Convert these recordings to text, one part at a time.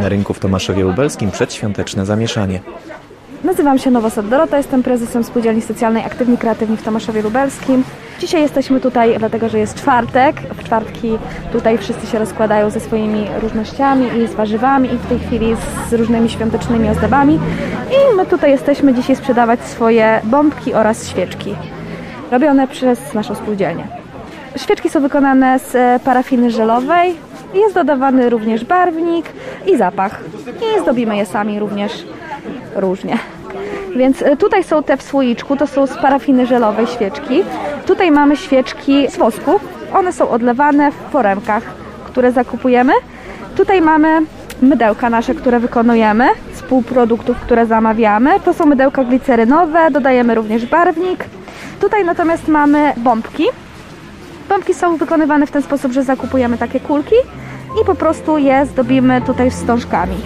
Na rynku w Tomaszowie Lubelskim przedświąteczne zamieszanie. Nazywam się Nowosad Dorota, jestem prezesem Spółdzielni Socjalnej Aktywni Kreatywni w Tomaszowie Lubelskim. Dzisiaj jesteśmy tutaj dlatego, że jest czwartek. W czwartki tutaj wszyscy się rozkładają ze swoimi różnościami i z warzywami i w tej chwili z różnymi świątecznymi ozdobami. I my tutaj jesteśmy dzisiaj sprzedawać swoje bombki oraz świeczki robione przez naszą spółdzielnię. Świeczki są wykonane z e, parafiny żelowej. Jest dodawany również barwnik i zapach. I zdobimy je sami również różnie. Więc e, tutaj są te w słoiczku, to są z parafiny żelowej świeczki. Tutaj mamy świeczki z wosku. One są odlewane w foremkach, które zakupujemy. Tutaj mamy mydełka nasze, które wykonujemy z półproduktów, które zamawiamy. To są mydełka glicerynowe, dodajemy również barwnik. Tutaj natomiast mamy bombki. Bombki są wykonywane w ten sposób, że zakupujemy takie kulki i po prostu je zdobimy tutaj wstążkami.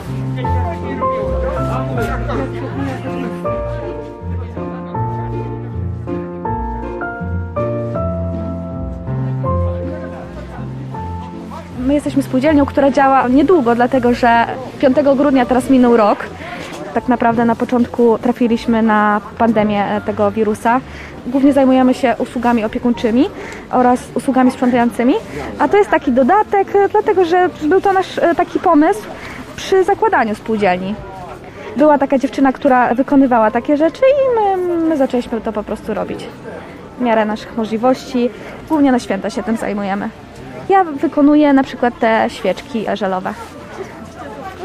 My jesteśmy spółdzielnią, która działa niedługo, dlatego że 5 grudnia teraz minął rok. Tak naprawdę na początku trafiliśmy na pandemię e, tego wirusa. Głównie zajmujemy się usługami opiekuńczymi oraz usługami sprzątającymi, a to jest taki dodatek, e, dlatego że był to nasz e, taki pomysł przy zakładaniu spółdzielni. Była taka dziewczyna, która wykonywała takie rzeczy i my, my zaczęliśmy to po prostu robić. W miarę naszych możliwości, głównie na święta się tym zajmujemy. Ja wykonuję na przykład te świeczki żelowe.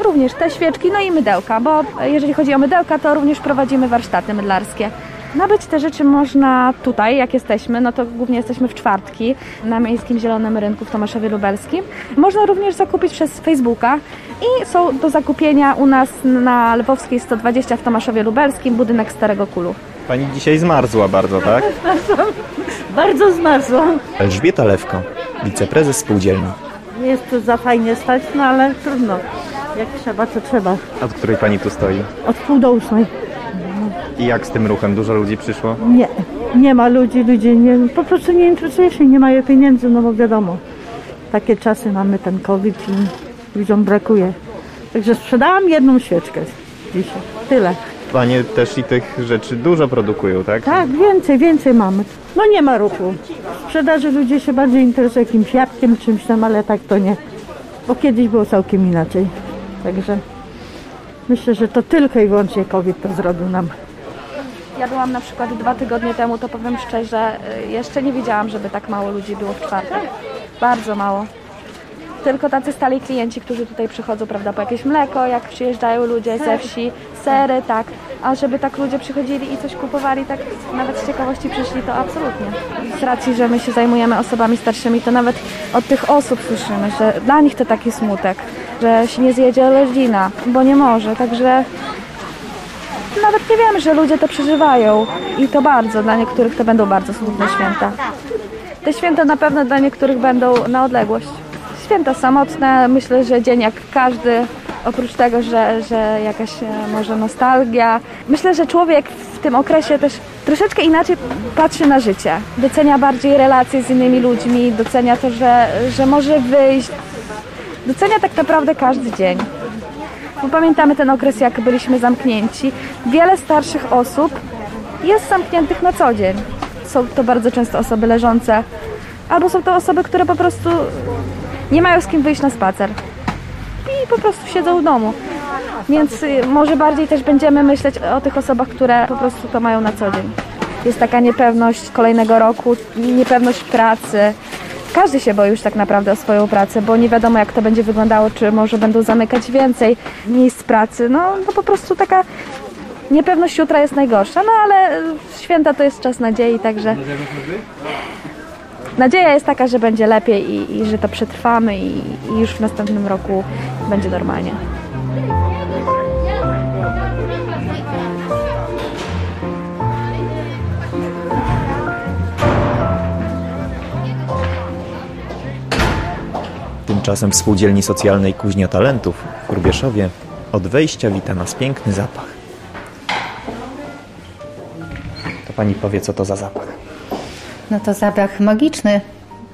Również te świeczki, no i mydełka, bo jeżeli chodzi o mydełka, to również prowadzimy warsztaty mydlarskie. Nabyć te rzeczy można tutaj, jak jesteśmy, no to głównie jesteśmy w czwartki na Miejskim Zielonym Rynku w Tomaszowie Lubelskim. Można również zakupić przez Facebooka i są do zakupienia u nas na Lwowskiej 120 w Tomaszowie Lubelskim, budynek Starego Kulu. Pani dzisiaj zmarzła bardzo, tak? Bardzo zmarzłam. Elżbieta Lewko, wiceprezes spółdzielni. Nie jest tu za fajnie stać, no ale trudno. Jak trzeba, to trzeba. Od której pani tu stoi? Od pół do ósmej. I jak z tym ruchem? Dużo ludzi przyszło? Nie, nie ma ludzi, ludzie nie, po prostu nie interesuje się, nie mają pieniędzy, no bo wiadomo. Takie czasy mamy, ten COVID i ludziom brakuje. Także sprzedałam jedną świeczkę dzisiaj. Tyle. Panie też i tych rzeczy dużo produkują, tak? Tak, więcej, więcej mamy. No nie ma ruchu. W sprzedaży ludzie się bardziej interesują jakimś jabłkiem, czymś tam, ale tak to nie. Bo kiedyś było całkiem inaczej. Także myślę, że to tylko i wyłącznie COVID to zrobił nam. Ja byłam na przykład dwa tygodnie temu, to powiem szczerze, y, jeszcze nie wiedziałam, żeby tak mało ludzi było w czwartek. Bardzo mało. Tylko tacy stali klienci, którzy tutaj przychodzą, prawda, po jakieś mleko, jak przyjeżdżają ludzie ze wsi, sery, tak. A żeby tak ludzie przychodzili i coś kupowali, tak nawet z ciekawości przyszli, to absolutnie. Z racji, że my się zajmujemy osobami starszymi, to nawet od tych osób słyszymy, że dla nich to taki smutek, że się nie zjedzie rodzina, bo nie może, także nawet nie wiemy, że ludzie to przeżywają i to bardzo. Dla niektórych to będą bardzo smutne święta. Te święta na pewno dla niektórych będą na odległość. Święta samotne, myślę, że dzień jak każdy, oprócz tego, że, że jakaś e, może nostalgia. Myślę, że człowiek w tym okresie też troszeczkę inaczej patrzy na życie. Docenia bardziej relacje z innymi ludźmi, docenia to, że, że może wyjść. Docenia tak naprawdę każdy dzień. Bo pamiętamy ten okres, jak byliśmy zamknięci. Wiele starszych osób jest zamkniętych na co dzień. Są to bardzo często osoby leżące, albo są to osoby, które po prostu nie mają z kim wyjść na spacer i po prostu siedzą w domu. Więc y, może bardziej też będziemy myśleć o tych osobach, które po prostu to mają na co dzień. Jest taka niepewność kolejnego roku, niepewność pracy. Każdy się boi już tak naprawdę o swoją pracę, bo nie wiadomo jak to będzie wyglądało, czy może będą zamykać więcej miejsc pracy. No, no po prostu taka niepewność jutra jest najgorsza, no ale święta to jest czas nadziei, także nadzieja jest taka, że będzie lepiej i, i że to przetrwamy i, i już w następnym roku będzie normalnie. Tymczasem w spółdzielni socjalnej Kuźnia Talentów w Kurbieszowie od wejścia wita nas piękny zapach. To pani powie, co to za zapach. No to zapach magiczny.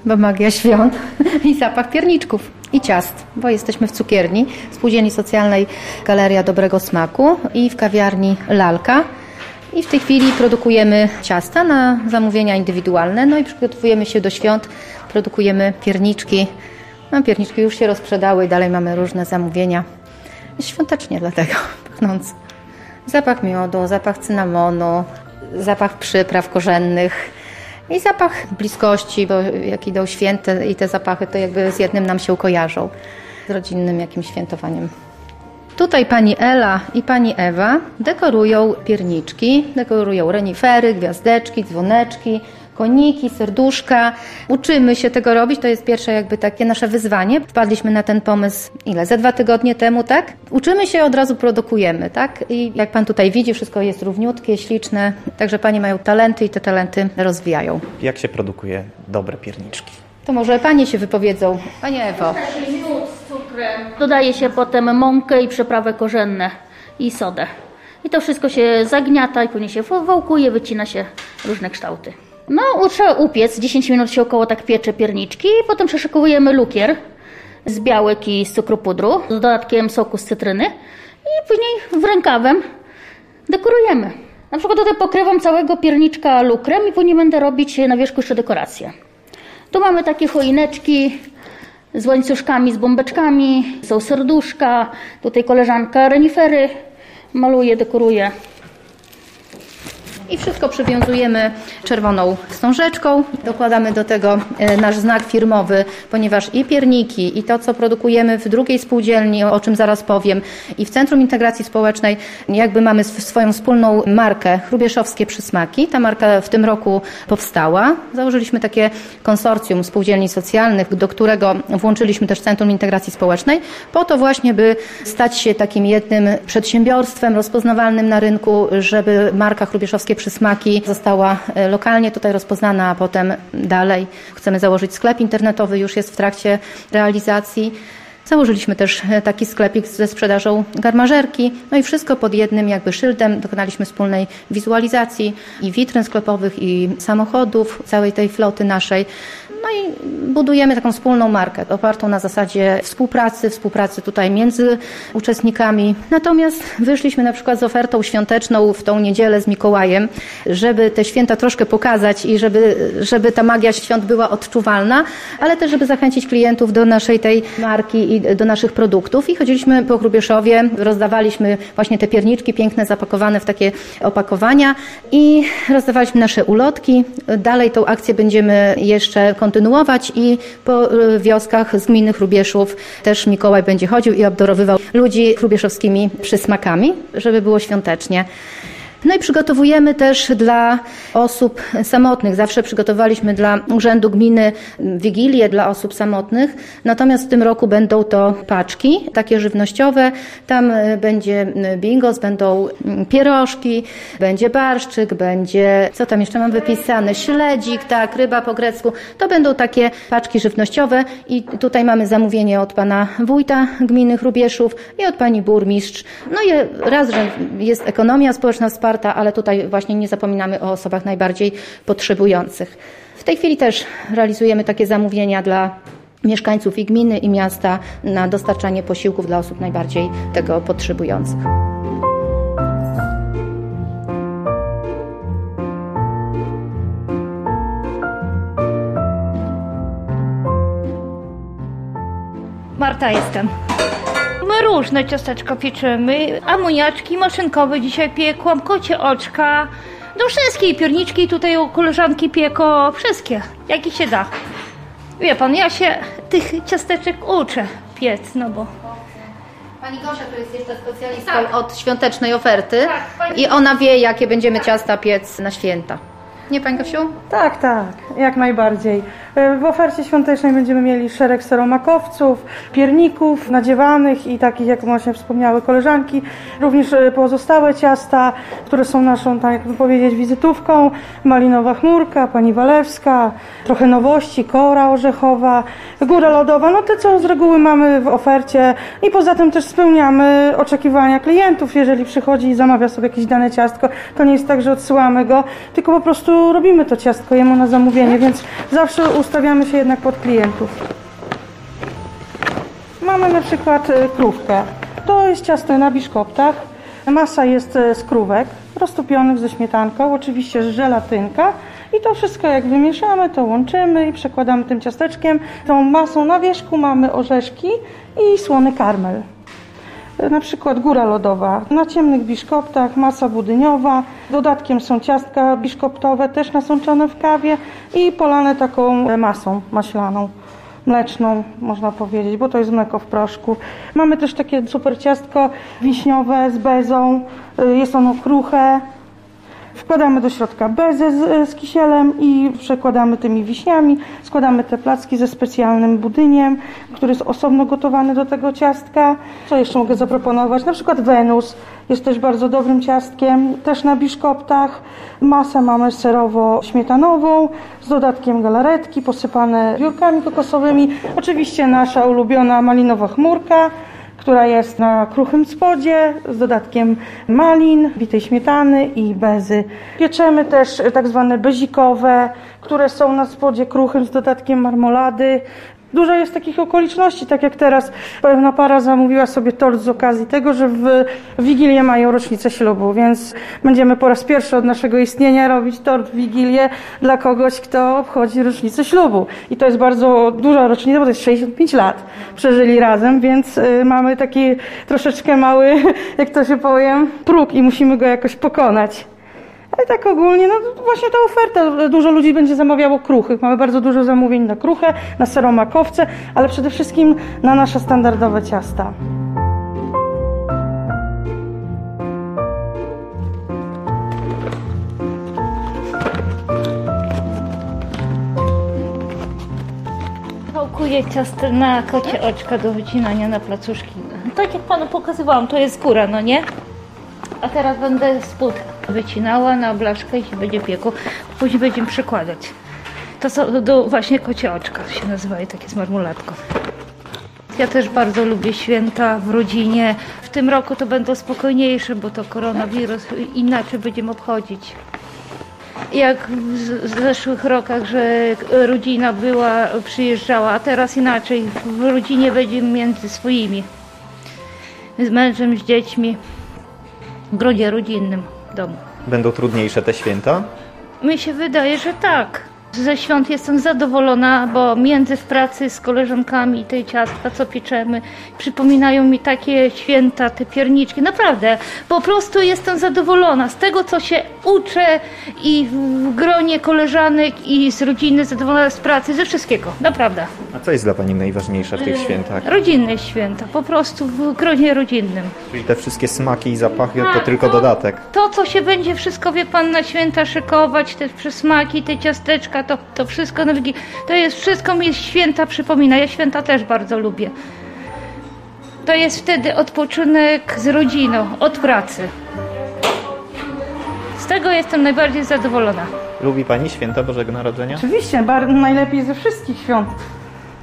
bo magia świąt i zapach pierniczków i ciast, bo jesteśmy w cukierni Spółdzielni Socjalnej Galeria Dobrego Smaku i w kawiarni Lalka. I w tej chwili produkujemy ciasta na zamówienia indywidualne, no i przygotowujemy się do świąt, produkujemy pierniczki. No, pierniczki już się rozprzedały, dalej mamy różne zamówienia. Świątecznie dlatego pachnące. Zapach miodu, zapach cynamonu, zapach przypraw korzennych i zapach bliskości, bo jak idą święte i te zapachy, to jakby z jednym nam się kojarzą, z rodzinnym jakimś świętowaniem. Tutaj pani Ela i pani Ewa dekorują pierniczki, dekorują renifery, gwiazdeczki, dzwoneczki, koniki, serduszka. Uczymy się tego robić, to jest pierwsze jakby takie nasze wyzwanie. Wpadliśmy na ten pomysł ile? Ze dwa tygodnie temu, tak? Uczymy się, od razu produkujemy, tak? I jak pan tutaj widzi, wszystko jest równiutkie, śliczne, także panie mają talenty i te talenty rozwijają. Jak się produkuje dobre pierniczki? To może panie się wypowiedzą. Panie Ewo. Dodaje się potem mąkę i przyprawy korzenne i sodę. I to wszystko się zagniata i później się wałkuje, wycina się różne kształty. No, trzeba upiec, 10 minut się około tak piecze pierniczki, potem przeszykowujemy lukier z białek i z cukru pudru z dodatkiem soku z cytryny i później w rękawem dekorujemy. Na przykład tutaj pokrywam całego pierniczka lukrem i później będę robić na wierzchu jeszcze dekorację. Tu mamy takie choineczki z łańcuszkami, z bombeczkami, są serduszka, tutaj koleżanka renifery maluje, dekoruje. I wszystko przywiązujemy czerwoną wstążeczką. Dokładamy do tego e, nasz znak firmowy, ponieważ i pierniki, i to, co produkujemy w drugiej spółdzielni, o czym zaraz powiem, i w Centrum Integracji Społecznej, jakby mamy sw- swoją wspólną markę Chrubieszowskie Przysmaki. Ta marka w tym roku powstała. Założyliśmy takie konsorcjum spółdzielni socjalnych, do którego włączyliśmy też Centrum Integracji Społecznej, po to właśnie, by stać się takim jednym przedsiębiorstwem rozpoznawalnym na rynku, żeby marka Chrubieszowskie Przysmaki została e, lokalnie tutaj rozpoznana, a potem dalej. Chcemy założyć sklep internetowy, już jest w trakcie realizacji. Założyliśmy też e, taki sklepik ze sprzedażą garmażerki, no i wszystko pod jednym jakby szyldem. Dokonaliśmy wspólnej wizualizacji i witryn sklepowych, i samochodów, całej tej floty naszej. No i budujemy taką wspólną markę, opartą na zasadzie współpracy, współpracy tutaj między uczestnikami. Natomiast wyszliśmy na przykład z ofertą świąteczną w tą niedzielę z Mikołajem, żeby te święta troszkę pokazać i żeby, żeby ta magia świąt była odczuwalna, ale też żeby zachęcić klientów do naszej tej marki i do naszych produktów. I chodziliśmy po Grubieszowie, rozdawaliśmy właśnie te pierniczki piękne, zapakowane w takie opakowania i rozdawaliśmy nasze ulotki. Dalej tą akcję będziemy jeszcze kontynuować i po y, wioskach z gminy Chrubieszów też Mikołaj będzie chodził i obdarowywał ludzi chrubieszowskimi przysmakami, żeby było świątecznie. No i przygotowujemy też dla osób samotnych. Zawsze przygotowaliśmy dla Urzędu Gminy wigilie dla osób samotnych, natomiast w tym roku będą to paczki, takie żywnościowe. Tam y, będzie y, bingos, będą mm, pierożki, będzie barszczyk, będzie, co tam jeszcze mam wypisane, śledzik, tak, ryba po grecku. To będą takie paczki żywnościowe i tutaj mamy zamówienie od pana wójta gminy Chrubieszów i od pani burmistrz. No i raz, że jest ekonomia społeczna wsparta, ale tutaj właśnie nie zapominamy o osobach najbardziej potrzebujących. W tej chwili też realizujemy takie zamówienia dla mieszkańców i gminy i miasta na dostarczanie posiłków dla osób najbardziej tego potrzebujących. Marta jestem. My różne ciasteczka pieczymy, amoniaczki maszynkowe dzisiaj piekłam, kocie oczka, no wszystkie pierniczki tutaj u koleżanki pieko, wszystkie, jakie się da. Wie pan, ja się tych ciasteczek uczę piec, no bo Pani Gosia to jest jeszcze specjalistką od świątecznej oferty i ona wie, jakie będziemy ciasta piec na święta. Nie, Pani Gosiu? Tak, tak, jak najbardziej. E, W ofercie świątecznej będziemy mieli szereg seromakowców, pierników nadziewanych i takich, jak właśnie wspomniały koleżanki. Również e, pozostałe ciasta, które są naszą, tak jakby powiedzieć, wizytówką. Malinowa chmurka, pani Walewska, trochę nowości, kora orzechowa, góra lodowa. No te, co z reguły mamy w ofercie i poza tym też spełniamy oczekiwania klientów. Jeżeli przychodzi i zamawia sobie jakieś dane ciastko, to nie jest tak, że odsyłamy go, tylko po prostu prostu robimy to ciastko jemu na zamówienie, więc zawsze ustawiamy się jednak pod klientów. Mamy na przykład e, krówkę. To jest ciasto na biszkoptach. Masa jest e, z krówek roztopionych ze śmietanką, oczywiście żelatynka. I to wszystko jak wymieszamy, to łączymy i przekładamy tym ciasteczkiem. Tą masą na wierzchu mamy orzeszki i słony karmel. Na przykład góra lodowa na ciemnych biszkoptach, masa budyniowa. Dodatkiem są ciastka biszkoptowe, też nasączone w kawie i polane taką masą maślaną mleczną, można powiedzieć, bo to jest mleko w proszku. Mamy też takie super ciastko wiśniowe z bezą. Y, Jest ono kruche. Wkładamy do środka bezę z, z kisielem i przekładamy tymi wiśniami. Składamy te placki ze specjalnym budyniem, który jest osobno gotowany do tego ciastka. Co jeszcze mogę zaproponować? Na przykład Wenus jest też bardzo dobrym ciastkiem, też na biszkoptach. Masę mamy serowo-śmietanową z dodatkiem galaretki posypane biurkami kokosowymi. Oczywiście nasza ulubiona malinowa chmurka która jest na kruchym spodzie z dodatkiem malin, bitej śmietany i bezy. Pieczemy też tak zwane bezikowe, które są na spodzie kruchym z dodatkiem marmolady. Dużo jest takich okoliczności, tak jak teraz pewna para zamówiła sobie tort z okazji tego, że w Wigilię mają rocznicę ślubu, więc będziemy po raz pierwszy od naszego istnienia robić tort w Wigilię dla kogoś, kto obchodzi rocznicę ślubu. I to jest bardzo duża rocznica, bo to jest 65 lat przeżyli razem, więc y, mamy taki troszeczkę mały, jak to się powiem, próg i musimy go jakoś pokonać. Ale tak ogólnie, no właśnie ta oferta, dużo ludzi będzie zamawiało kruchych. Mamy bardzo dużo zamówień na kruche, na seromakowce, ale przede wszystkim na nasze standardowe ciasta. Wałkuję ciasto na kocie oczka do wycinania na placuszki. Tak jak panu pokazywałam, to jest góra, no nie? A teraz będę spód wycinała na blaszkę i się będzie piekło. Później będziemy przykładać. To są do właśnie kocie oczka się nazywa i takie z marmolatką. Ja też bardzo lubię święta w rodzinie. W tym roku to będą spokojniejsze, bo to koronawirus, inaczej będziemy obchodzić. Jak w zeszłych rokach, że rodzina była, przyjeżdżała, a teraz inaczej. W rodzinie będziemy między swoimi. Z mężem, z dziećmi. W gronie rodzinnym domu. Będą trudniejsze te święta? Mi się wydaje, że tak. Ze świąt jestem zadowolona, bo między w pracy z koleżankami te ciastka, co pieczemy, przypominają mi takie święta, te pierniczki. Naprawdę, po prostu jestem zadowolona z tego, co się uczę i w gronie koleżanek i z rodziny, zadowolona z pracy, ze wszystkiego. Naprawdę. A co jest dla Pani najważniejsze w tych świętach? Rodzinne święta, po prostu w gronie rodzinnym. Czyli te wszystkie smaki i zapachy to Tak, tylko to- dodatek. To, co się będzie wszystko, wie pan, na święta szykować, te przysmaki, te ciasteczka, to, to wszystko na Wigilię, to jest wszystko mi święta przypomina. Ja święta też bardzo lubię. To jest wtedy odpoczynek z rodziną, od pracy. Z tego jestem najbardziej zadowolona. Lubi Pani święta Bożego Narodzenia? Oczywiście, bar- najlepiej ze wszystkich świąt.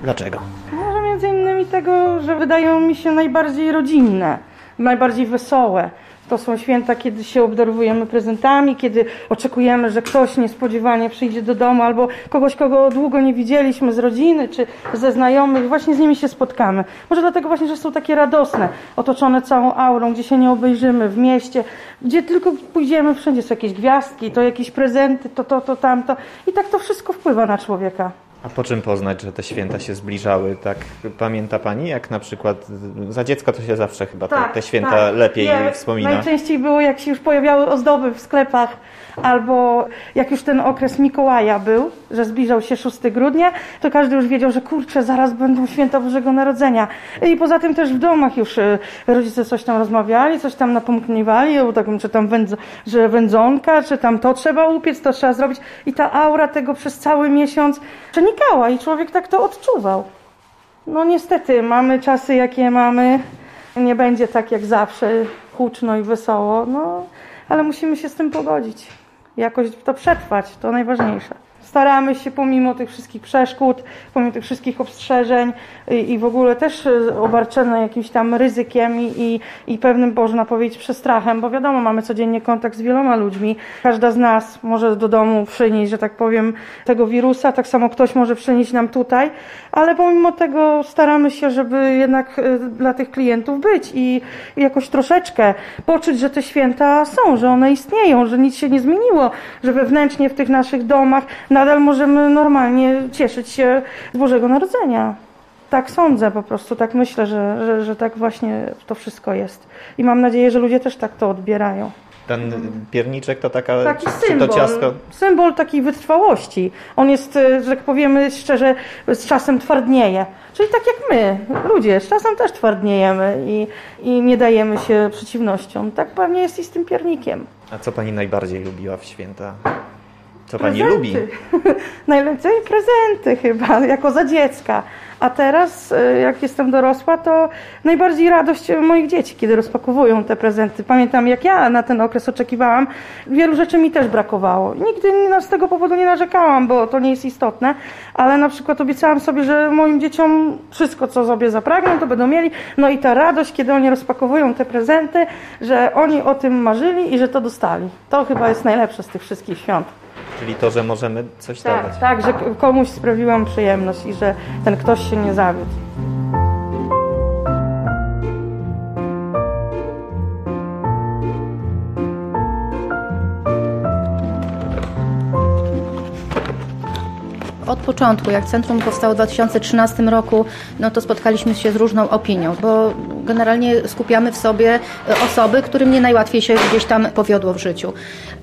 Dlaczego? Może między innymi tego, że wydają mi się najbardziej rodzinne, najbardziej wesołe. To są święta, kiedy się obdarowujemy prezentami, kiedy oczekujemy, że ktoś niespodziewanie przyjdzie do domu, albo kogoś, kogo długo nie widzieliśmy z rodziny czy ze znajomych, właśnie z nimi się spotkamy. Może dlatego właśnie, że są takie radosne, otoczone całą aurą, gdzie się nie obejrzymy, w mieście, gdzie tylko pójdziemy, wszędzie są jakieś gwiazdki, to jakieś prezenty, to, to, to, tamto. I tak to wszystko wpływa na człowieka. A po czym poznać, że te święta się zbliżały? Tak pamięta Pani, jak na przykład za dziecka to się zawsze chyba te, te święta tak. lepiej Nie, wspomina. Najczęściej było, jak się już pojawiały ozdoby w sklepach, albo jak już ten okres Mikołaja był, że zbliżał się 6 grudnia, to każdy już wiedział, że kurczę, zaraz będą święta Bożego Narodzenia. I poza tym też w domach już e, rodzice coś tam rozmawiali, coś tam napomkniewali, o takim, czy tam że wędzonka, czy tam to trzeba upiec, to trzeba zrobić. I ta aura tego przez cały miesiąc przenikała i człowiek tak to odczuwał. No niestety, mamy czasy jakie mamy. Nie będzie tak jak zawsze huczno i wesoło, no ale musimy się z tym pogodzić. Jakoś to przetrwać, to najważniejsze. Staramy się pomimo tych wszystkich przeszkód, pomimo tych wszystkich ostrzeżeń i, i w ogóle też e, obarczone jakimś tam ryzykiem i, i, i pewnym, można powiedzieć, przestrachem, bo wiadomo, mamy codziennie kontakt z wieloma ludźmi. Każda z nas może do domu przynieść, że tak powiem, tego wirusa, tak samo ktoś może przynieść nam tutaj, ale pomimo tego staramy się, żeby jednak e, dla tych klientów być i jakoś troszeczkę poczuć, że te święta są, że one istnieją, że nic się nie zmieniło, że wewnętrznie w tych naszych domach nadal możemy normalnie cieszyć się z Bożego Narodzenia. Tak sądzę po prostu, tak myślę, że, że, że tak właśnie to wszystko jest. I mam nadzieję, że ludzie też tak to odbierają. Ten pierniczek to taka, Taki czy, czy symbol, to ciasto? symbol takiej wytrwałości. On jest, e, że tak powiemy szczerze, z czasem twardnieje. Czyli tak jak my, ludzie, z czasem też twardniejemy i, i nie dajemy się przeciwnościom. Tak pewnie jest i z tym piernikiem. A co pani najbardziej lubiła w święta? Co pani Prezenty. lubi? Najlepiej prezenty chyba, jako za dziecka. A teraz, y, jak jestem dorosła, to najbardziej radość moich dzieci, kiedy rozpakowują te prezenty. Pamiętam, jak ja na ten okres oczekiwałam, wielu rzeczy mi też brakowało. Nigdy nie- z tego powodu nie narzekałam, bo to nie jest istotne, ale na przykład obiecałam sobie, że moim dzieciom wszystko, co sobie zapragną, to będą mieli. No i ta radość, kiedy oni rozpakowują te prezenty, że oni o tym marzyli i że to dostali. To chyba jest najlepsze z tych wszystkich świąt. Czyli to, że możemy coś dawać. Tak, tak, że komuś sprawiłam przyjemność i że ten ktoś się nie zawiódł. Początku, jak centrum powstało w 2013 roku, no to spotkaliśmy się z różną opinią, bo generalnie skupiamy w sobie e, osoby, którym nie najłatwiej się gdzieś tam powiodło w życiu.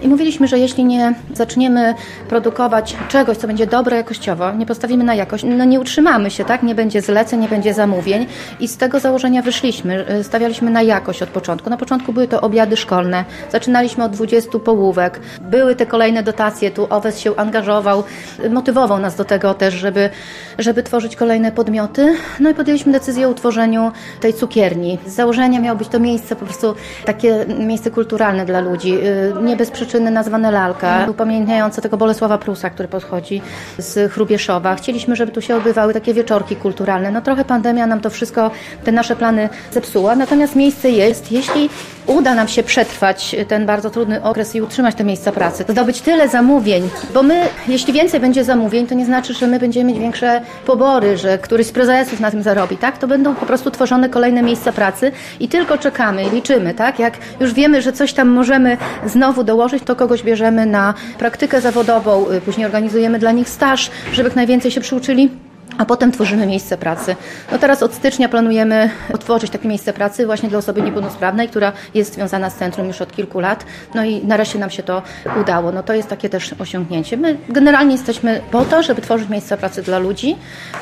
I mówiliśmy, że jeśli nie zaczniemy produkować czegoś, co będzie dobre jakościowo, nie postawimy na jakość, no nie utrzymamy się, tak? Nie będzie zleceń, nie będzie zamówień i z tego założenia wyszliśmy. E, Stawialiśmy na jakość od początku. Na początku były to obiady szkolne. Zaczynaliśmy od 20 połówek. Były te kolejne dotacje, tu Owes się angażował, e, motywował nas do tego też, żeby, żeby tworzyć kolejne podmioty. No i podjęliśmy decyzję o utworzeniu tej cukierni. Z założenia miało być to miejsce po prostu takie miejsce kulturalne dla ludzi. Yy, Nie bez przyczyny nazwane Lalka, upamiętniające tego Bolesława Prusa, który podchodzi z Chrubieszowa. Chcieliśmy, żeby tu się odbywały takie wieczorki kulturalne. No trochę pandemia nam to wszystko, te nasze plany zepsuła, natomiast miejsce jest. Jeśli uda nam się przetrwać ten bardzo trudny okres i utrzymać te miejsca pracy, zdobyć tyle zamówień, bo my, jeśli więcej będzie zamówień, to nie znaczy, że my będziemy mieć większe pobory, że któryś z prezesów na tym zarobi, tak? To będą po prostu tworzone kolejne miejsca pracy i tylko czekamy i liczymy, tak? Jak już wiemy, że coś tam możemy znowu dołożyć, to kogoś bierzemy na praktykę zawodową, y, później organizujemy dla nich staż, żeby jak najwięcej się przyuczyli a potem tworzymy miejsce pracy. No teraz od stycznia planujemy otworzyć takie miejsce pracy właśnie dla osoby niepełnosprawnej, która jest związana z centrum już od kilku lat. No i nareszcie nam się to udało. No to jest takie też osiągnięcie. My generalnie jesteśmy po to, żeby tworzyć miejsca pracy dla ludzi,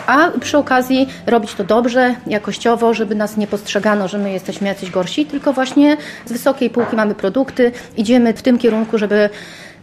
a przy okazji robić to dobrze, jakościowo, żeby nas nie postrzegano, że my jesteśmy jacyś gorsi, tylko właśnie z wysokiej półki mamy produkty, idziemy w tym kierunku, żeby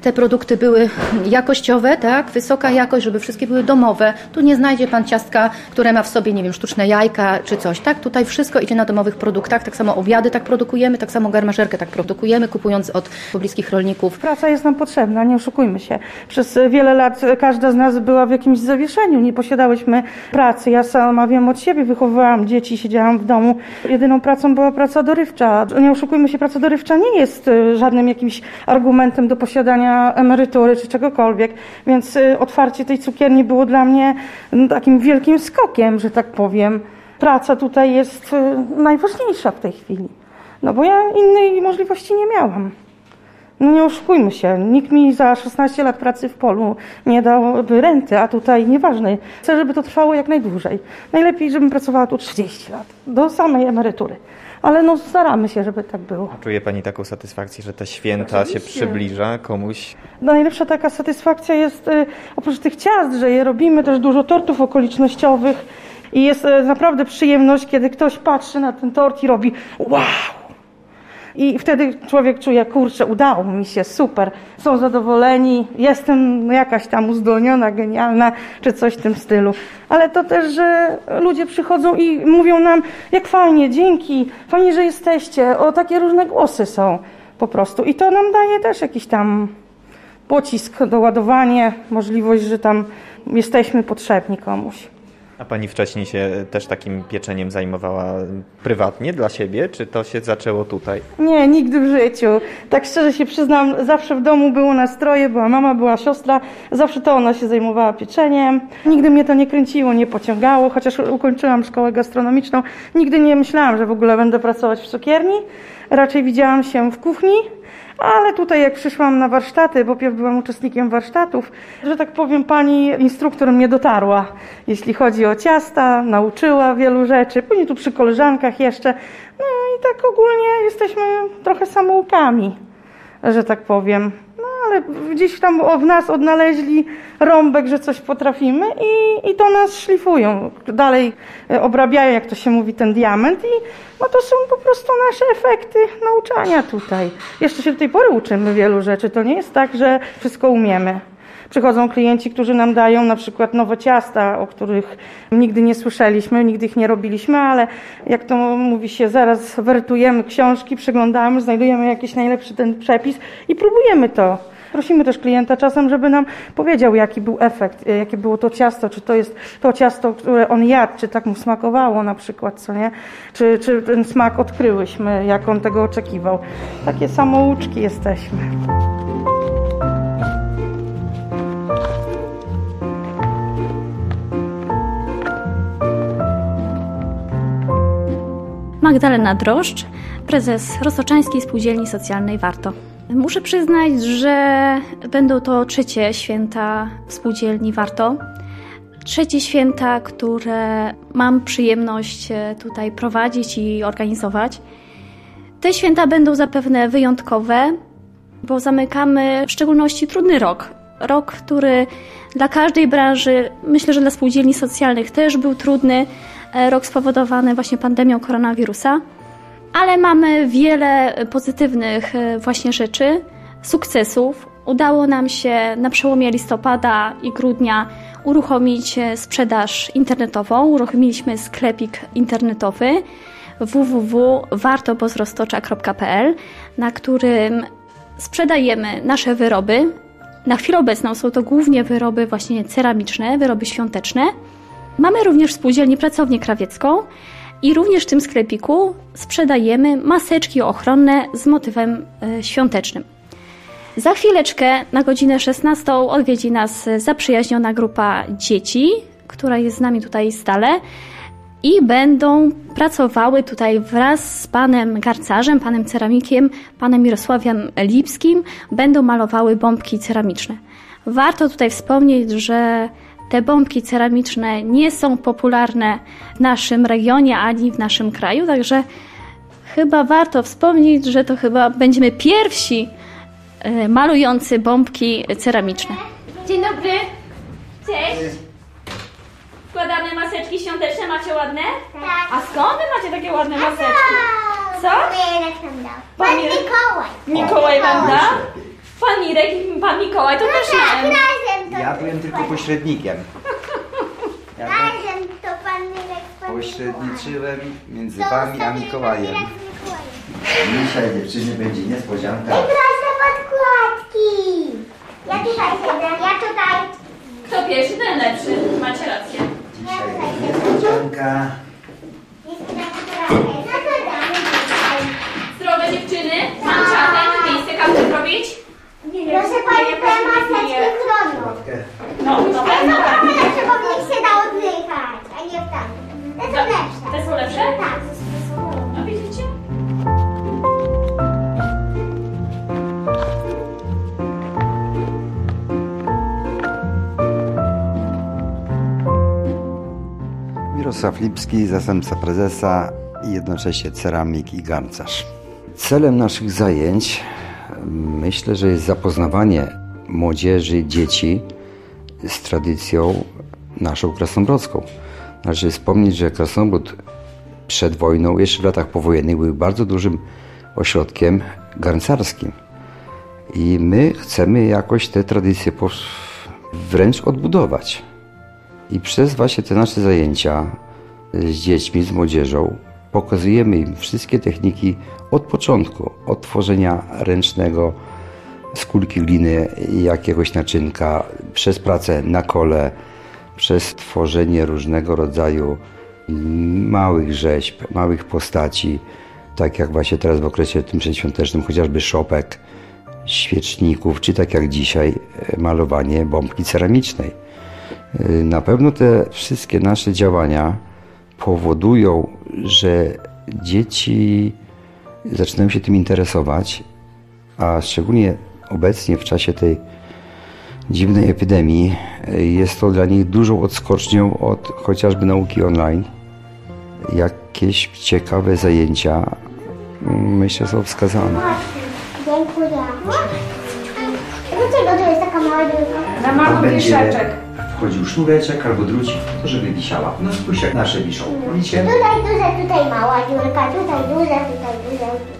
te produkty były jakościowe, tak, wysoka jakość, żeby wszystkie były domowe. Tu nie znajdzie pan ciastka, które ma w sobie, nie wiem, sztuczne jajka czy coś, tak? Tutaj wszystko idzie na domowych produktach, tak samo obiady tak produkujemy, tak samo garmażerkę tak produkujemy, kupując od pobliskich rolników. Praca jest nam potrzebna, nie oszukujmy się. Przez wiele lat każda z nas była w jakimś zawieszeniu, nie posiadałyśmy pracy. Ja sama wiem od siebie, wychowywałam dzieci, siedziałam w domu. Jedyną pracą była praca dorywcza. Nie oszukujmy się, praca dorywcza nie jest y, żadnym jakimś argumentem do posiadania emerytury czy czegokolwiek, więc y, otwarcie tej cukierni było dla mnie mm, takim wielkim skokiem, że tak powiem. Praca tutaj jest y, najważniejsza w tej chwili. No bo ja innej możliwości nie miałam. No nie oszukujmy się, nikt mi za 16 lat pracy w polu nie dałby renty, a tutaj nieważne. Chcę, żeby to trwało jak najdłużej. Najlepiej, żebym pracowała tu 30 lat, do samej emerytury. Ale no staramy się, żeby tak było. Czuje pani taką satysfakcję, że te święta się Oczywiście. przybliża komuś? No, najlepsza taka satysfakcja jest y, oprócz tych ciast, że je robimy, też dużo tortów okolicznościowych i jest y, naprawdę przyjemność, kiedy ktoś patrzy na ten tort i robi wow! I wtedy człowiek czuje, kurczę, udało mi się, super, są zadowoleni, jestem jakaś tam uzdolniona, genialna, czy coś w tym stylu. Ale to też, że ludzie przychodzą i mówią nam, jak fajnie, dzięki, fajnie, że jesteście, o takie różne głosy są po prostu. I to nam daje też jakiś tam pocisk, doładowanie, możliwość, że tam jesteśmy potrzebni komuś. A pani wcześniej się też takim pieczeniem zajmowała prywatnie dla siebie, czy to się zaczęło tutaj? Nie, nigdy w życiu. Tak szczerze się przyznam, zawsze w domu było nastroje, była mama, była siostra, zawsze to ona się zajmowała pieczeniem. Nigdy mnie to nie kręciło, nie pociągało, chociaż ukończyłam szkołę gastronomiczną. Nigdy nie myślałam, że w ogóle będę pracować w cukierni. Raczej widziałam się w kuchni. Ale tutaj jak przyszłam na warsztaty, bo pierw byłam uczestnikiem warsztatów, że tak powiem pani instruktor mnie dotarła, jeśli chodzi o ciasta, nauczyła wielu rzeczy, później tu przy koleżankach jeszcze. No i tak ogólnie jesteśmy trochę samoukami, że tak powiem. No ale gdzieś tam w nas odnaleźli rąbek, że coś potrafimy i, i to nas szlifują. Dalej e, obrabiają, jak to się mówi, ten diament i no to są po prostu nasze efekty nauczania tutaj. Jeszcze się do tej pory uczymy wielu rzeczy. To nie jest tak, że wszystko umiemy. Przychodzą klienci, którzy nam dają na przykład nowe ciasta, o których nigdy nie słyszeliśmy, nigdy ich nie robiliśmy, ale jak to mówi się, zaraz wertujemy książki, przeglądamy, znajdujemy jakiś najlepszy ten przepis i próbujemy to. Prosimy też klienta czasem, żeby nam powiedział, jaki był efekt, e, jakie było to ciasto, czy to jest to ciasto, które on jadł, czy tak mu smakowało na przykład, co nie? Czy, czy ten smak odkryłyśmy, jak on tego oczekiwał. Takie samouczki jesteśmy. Magdalena Droszcz, prezes Rosoczańskiej Spółdzielni Socjalnej Warto. Muszę przyznać, że będą to trzecie święta w Warto. Trzecie święta, które mam przyjemność e, tutaj prowadzić i organizować. Te święta będą zapewne wyjątkowe, bo zamykamy w szczególności trudny rok. Rok, który dla każdej branży, myślę, że dla spółdzielni socjalnych też był trudny. E, Rok spowodowany właśnie pandemią koronawirusa. Ale mamy wiele pozytywnych e, właśnie rzeczy, sukcesów. Udało nam się na przełomie listopada i grudnia uruchomić e, sprzedaż internetową. Uruchomiliśmy sklepik internetowy www.wartobozroztocza.pl, na którym sprzedajemy nasze wyroby. Na chwilę obecną są to głównie wyroby właśnie ceramiczne, wyroby świąteczne. Mamy również w spółdzielni pracownię krawiecką i również w tym sklepiku sprzedajemy maseczki ochronne z motywem e, świątecznym. Za chwileczkę na godzinę 16 odwiedzi nas zaprzyjaźniona grupa dzieci, która jest z nami tutaj stale i będą pracowały tutaj wraz z panem garcarzem, panem ceramikiem, panem Mirosławem Lipskim, będą malowały bombki ceramiczne. Warto tutaj wspomnieć, że te bombki ceramiczne nie są popularne w naszym regionie ani w naszym kraju, także chyba warto wspomnieć, że to chyba będziemy pierwsi e, malujący bombki ceramiczne. Dzień dobry. Cześć. Wkładamy maseczki świąteczne, macie ładne? Tak. A skąd wy macie takie ładne maseczki? Co? Mirek nam dał. Pan? Mikołaj. Mikołaj wam da? Pan Mirek i pan Mikołaj to też Tak, na M. razem to Ja byłem tylko pośrednikiem. Ja byłem- Razem to pan Mirek z pan pośredniczyłem między wami a Mikołajem. Dzisiaj dziewczyny będzie niespodzianka. I proszę podkładki. Ja tutaj siedzę, ja tutaj. Kto pierwszy, ten lepszy. Macie rację. Dzisiaj niespodzianka. Te maseczki chronią. Krótkę. No, no, Te są lepsze, bo w nich się da oddychać, a nie w tamtych. Te są lepsze. Te są lepsze? Tak. No widzicie? Mirosław Lipski, zastępca prezesa i jednocześnie ceramik i garncarz. Celem naszych zajęć myślę, że jest zapoznawanie młodzieży, dzieci z tradycją naszą krasnobrodzką. Należy wspomnieć, że Krasnobród przed wojną, jeszcze w latach powojennych, był bardzo dużym ośrodkiem garncarskim. I my chcemy jakoś te tradycje wręcz odbudować. I przez właśnie te nasze zajęcia z dziećmi, z młodzieżą pokazujemy im wszystkie techniki od początku, od tworzenia ręcznego z kulki gliny jakiegoś naczynka, przez pracę na kole, przez tworzenie różnego rodzaju małych rzeźb, małych postaci, tak jak właśnie teraz w okresie tym przedświątecznym, chociażby szopek, świeczników, czy tak jak dzisiaj e, malowanie bombki ceramicznej. E, Na pewno te wszystkie nasze działania powodują, że dzieci zaczynają się tym interesować, a szczególnie obecnie w czasie tej dziwnej epidemii e, jest to dla nich dużą odskocznią od chociażby nauki online. Jakieś ciekawe zajęcia mm, myślę są wskazane. Dziękuję. Dlaczego to jest taka mała dziurka? Na Tam będzie Wchodził sznureczek albo drucik, to żeby wisiała. No spójrz jak nasze wiszą. Widzicie? Tutaj duże, tutaj mała dziurka, tutaj duże, tutaj duże.